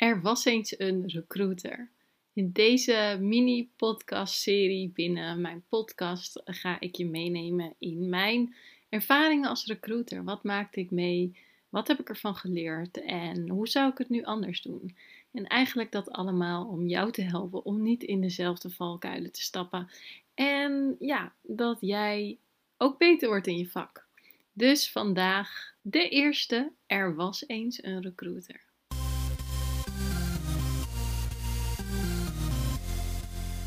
Er was eens een recruiter. In deze mini-podcast-serie binnen mijn podcast ga ik je meenemen in mijn ervaringen als recruiter. Wat maakte ik mee? Wat heb ik ervan geleerd? En hoe zou ik het nu anders doen? En eigenlijk dat allemaal om jou te helpen om niet in dezelfde valkuilen te stappen. En ja, dat jij ook beter wordt in je vak. Dus vandaag de eerste. Er was eens een recruiter.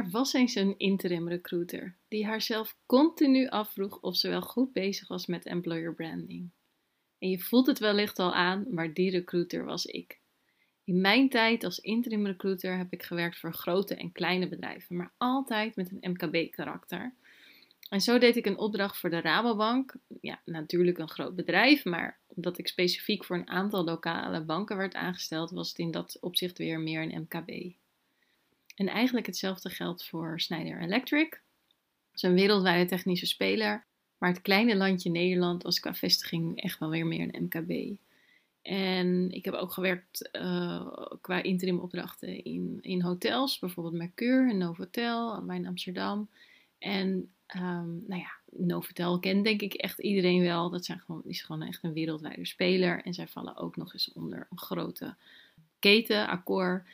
Er was eens een interim recruiter die haarzelf continu afvroeg of ze wel goed bezig was met employer branding. En je voelt het wellicht al aan, maar die recruiter was ik. In mijn tijd als interim recruiter heb ik gewerkt voor grote en kleine bedrijven, maar altijd met een MKB-karakter. En zo deed ik een opdracht voor de Rabobank. Ja, natuurlijk een groot bedrijf, maar omdat ik specifiek voor een aantal lokale banken werd aangesteld, was het in dat opzicht weer meer een MKB. En eigenlijk hetzelfde geldt voor Schneider Electric. Dat is een wereldwijde technische speler. Maar het kleine landje Nederland was qua vestiging echt wel weer meer een MKB. En ik heb ook gewerkt uh, qua interim opdrachten in, in hotels, bijvoorbeeld Mercure en Novotel, in Amsterdam. En um, nou ja, Novotel kent denk ik echt iedereen wel. Dat zijn gewoon, is gewoon echt een wereldwijde speler. En zij vallen ook nog eens onder een grote keten, Accor.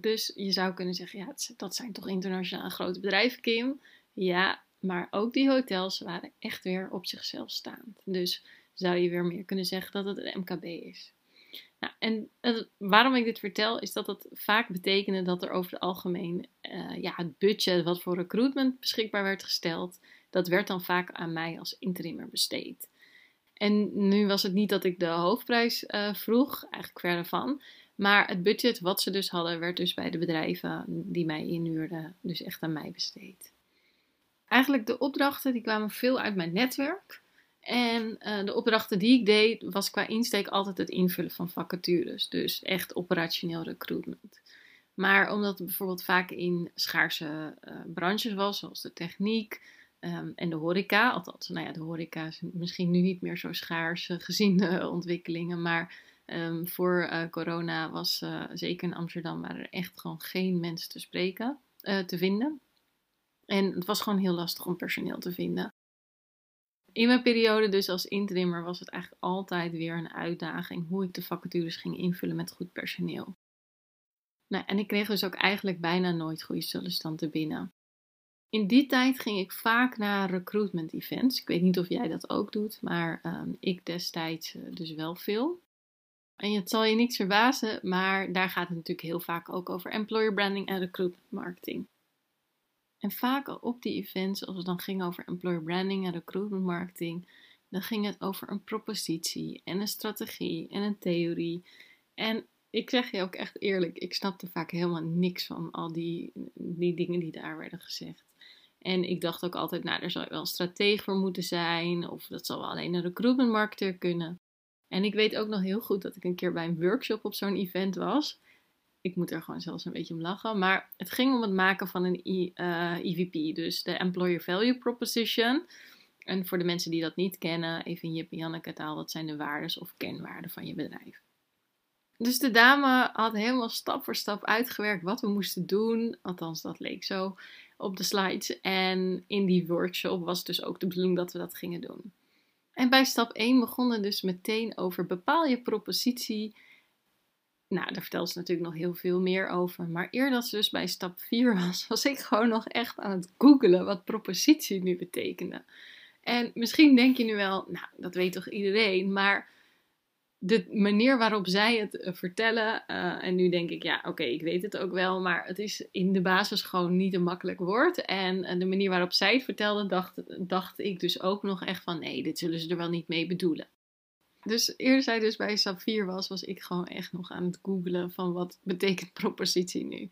Dus je zou kunnen zeggen, ja, dat zijn toch internationaal grote bedrijven, Kim? Ja, maar ook die hotels waren echt weer op zichzelf staand. Dus zou je weer meer kunnen zeggen dat het een MKB is. Nou, en waarom ik dit vertel, is dat het vaak betekende dat er over het algemeen uh, ja, het budget wat voor recruitment beschikbaar werd gesteld, dat werd dan vaak aan mij als interimmer besteed. En nu was het niet dat ik de hoofdprijs uh, vroeg, eigenlijk verder van. Maar het budget wat ze dus hadden, werd dus bij de bedrijven die mij inhuurden, dus echt aan mij besteed. Eigenlijk de opdrachten die kwamen veel uit mijn netwerk. En uh, de opdrachten die ik deed, was qua insteek altijd het invullen van vacatures. Dus echt operationeel recruitment. Maar omdat het bijvoorbeeld vaak in schaarse uh, branches was, zoals de techniek um, en de horeca. Althans, nou ja, de horeca is misschien nu niet meer zo schaars gezien de ontwikkelingen. Maar Um, voor uh, corona was uh, zeker in Amsterdam waren er echt gewoon geen mensen te spreken, uh, te vinden. En het was gewoon heel lastig om personeel te vinden. In mijn periode dus als interimmer was het eigenlijk altijd weer een uitdaging hoe ik de vacatures ging invullen met goed personeel. Nou, en ik kreeg dus ook eigenlijk bijna nooit goede sollicitanten binnen. In die tijd ging ik vaak naar recruitment events. Ik weet niet of jij dat ook doet, maar um, ik destijds dus wel veel. En het zal je niks verbazen, maar daar gaat het natuurlijk heel vaak ook over employer branding en recruitment marketing. En vaak op die events, als het dan ging over employer branding en recruitment marketing, dan ging het over een propositie en een strategie en een theorie. En ik zeg je ook echt eerlijk, ik snapte vaak helemaal niks van al die, die dingen die daar werden gezegd. En ik dacht ook altijd, nou, er zal wel een stratege voor moeten zijn, of dat zal wel alleen een recruitment marketer kunnen. En ik weet ook nog heel goed dat ik een keer bij een workshop op zo'n event was. Ik moet er gewoon zelfs een beetje om lachen. Maar het ging om het maken van een EVP, e dus de Employer Value Proposition. En voor de mensen die dat niet kennen, even in en Janneke taal, dat zijn de waarden of kenwaarden van je bedrijf. Dus de dame had helemaal stap voor stap uitgewerkt wat we moesten doen. Althans, dat leek zo op de slides. En in die workshop was dus ook de bedoeling dat we dat gingen doen. En bij stap 1 begonnen dus meteen over bepaal je propositie. Nou, daar vertelde ze natuurlijk nog heel veel meer over. Maar eer dat ze dus bij stap 4 was, was ik gewoon nog echt aan het googelen wat propositie nu betekende. En misschien denk je nu wel, nou, dat weet toch iedereen, maar de manier waarop zij het eh, vertellen, uh, en nu denk ik, ja, oké, ik weet het ook wel, maar het is in de basis gewoon niet een makkelijk woord. En, de manier waarop zij het vertelde, dacht, dacht ik dus ook nog echt van, nee, dit zullen ze er wel niet mee bedoelen. dus eerder zij dus bij Safir was, was ik gewoon echt nog aan het googlen van wat betekent propositie nu.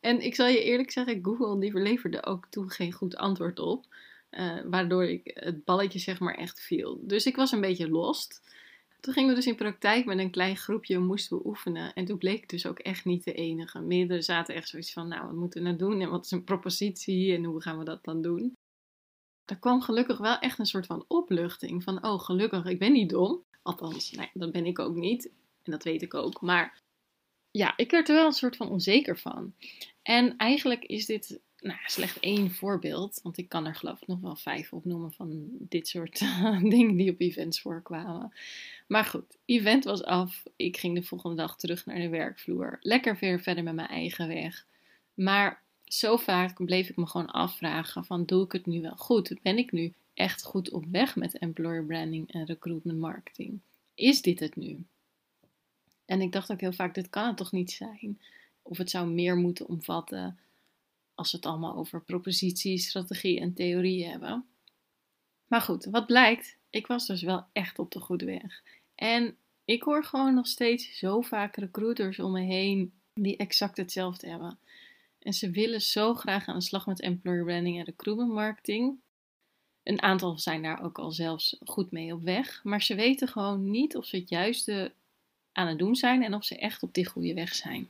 En ik zal je eerlijk zeggen, Google die verleverde ook toen geen goed antwoord op. Uh, waardoor ik het balletje zeg maar echt viel. Dus ik was een beetje lost. Toen gingen we dus in praktijk met een klein groepje, moesten we oefenen. En toen bleek ik dus ook echt niet de enige. Meerdere zaten echt zoiets van, nou, wat moeten we nou doen? En wat is een propositie? En hoe gaan we dat dan doen? Er kwam gelukkig wel echt een soort van opluchting. Van, oh, gelukkig, ik ben niet dom. Althans, nee, dat ben ik ook niet. En dat weet ik ook. Maar ja, ik werd er wel een soort van onzeker van. En eigenlijk is dit nou, slecht één voorbeeld. Want ik kan er geloof ik nog wel vijf opnoemen van dit soort dingen die op events voorkwamen. Maar goed, event was af. Ik ging de volgende dag terug naar de werkvloer. Lekker weer verder met mijn eigen weg. Maar zo vaak bleef ik me gewoon afvragen van doe ik het nu wel goed? Ben ik nu echt goed op weg met employer branding en recruitment marketing? Is dit het nu? En ik dacht ook heel vaak, dit kan het toch niet zijn? Of het zou meer moeten omvatten als we het allemaal over propositie, strategie en theorie hebben. Maar goed, wat blijkt, ik was dus wel echt op de goede weg. En ik hoor gewoon nog steeds zo vaak recruiters om me heen die exact hetzelfde hebben. En ze willen zo graag aan de slag met employer branding en recruitment marketing. Een aantal zijn daar ook al zelfs goed mee op weg. Maar ze weten gewoon niet of ze het juiste aan het doen zijn en of ze echt op die goede weg zijn.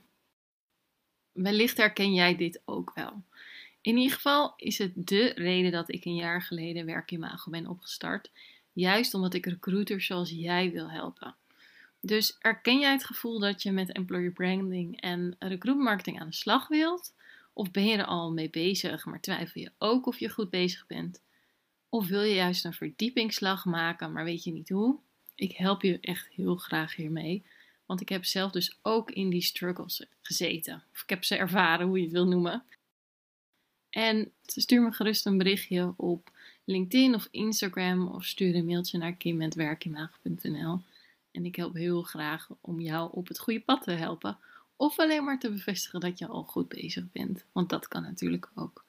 Wellicht herken jij dit ook wel. In ieder geval is het de reden dat ik een jaar geleden Werkimago ben opgestart. Juist omdat ik recruiters zoals jij wil helpen. Dus erken jij het gevoel dat je met employer branding en recruitment marketing aan de slag wilt? Of ben je er al mee bezig, maar twijfel je ook of je goed bezig bent? Of wil je juist een verdiepingsslag maken, maar weet je niet hoe? Ik help je echt heel graag hiermee. Want ik heb zelf dus ook in die struggles gezeten. Of ik heb ze ervaren, hoe je het wil noemen. En stuur me gerust een berichtje op LinkedIn of Instagram of stuur een mailtje naar kim.werkimaag.nl. En ik help heel graag om jou op het goede pad te helpen. Of alleen maar te bevestigen dat je al goed bezig bent. Want dat kan natuurlijk ook.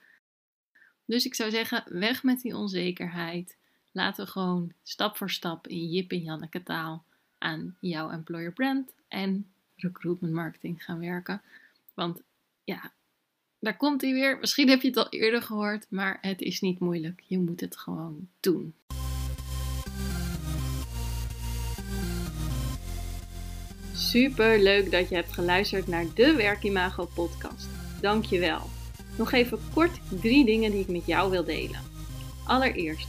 Dus ik zou zeggen, weg met die onzekerheid. Laten we gewoon stap voor stap in Jip en Janneke taal aan jouw employer brand en recruitment marketing gaan werken. Want ja, daar komt hij weer. Misschien heb je het al eerder gehoord, maar het is niet moeilijk. Je moet het gewoon doen. Super leuk dat je hebt geluisterd naar de Werkimago podcast. Dank je wel. Nog even kort drie dingen die ik met jou wil delen. Allereerst,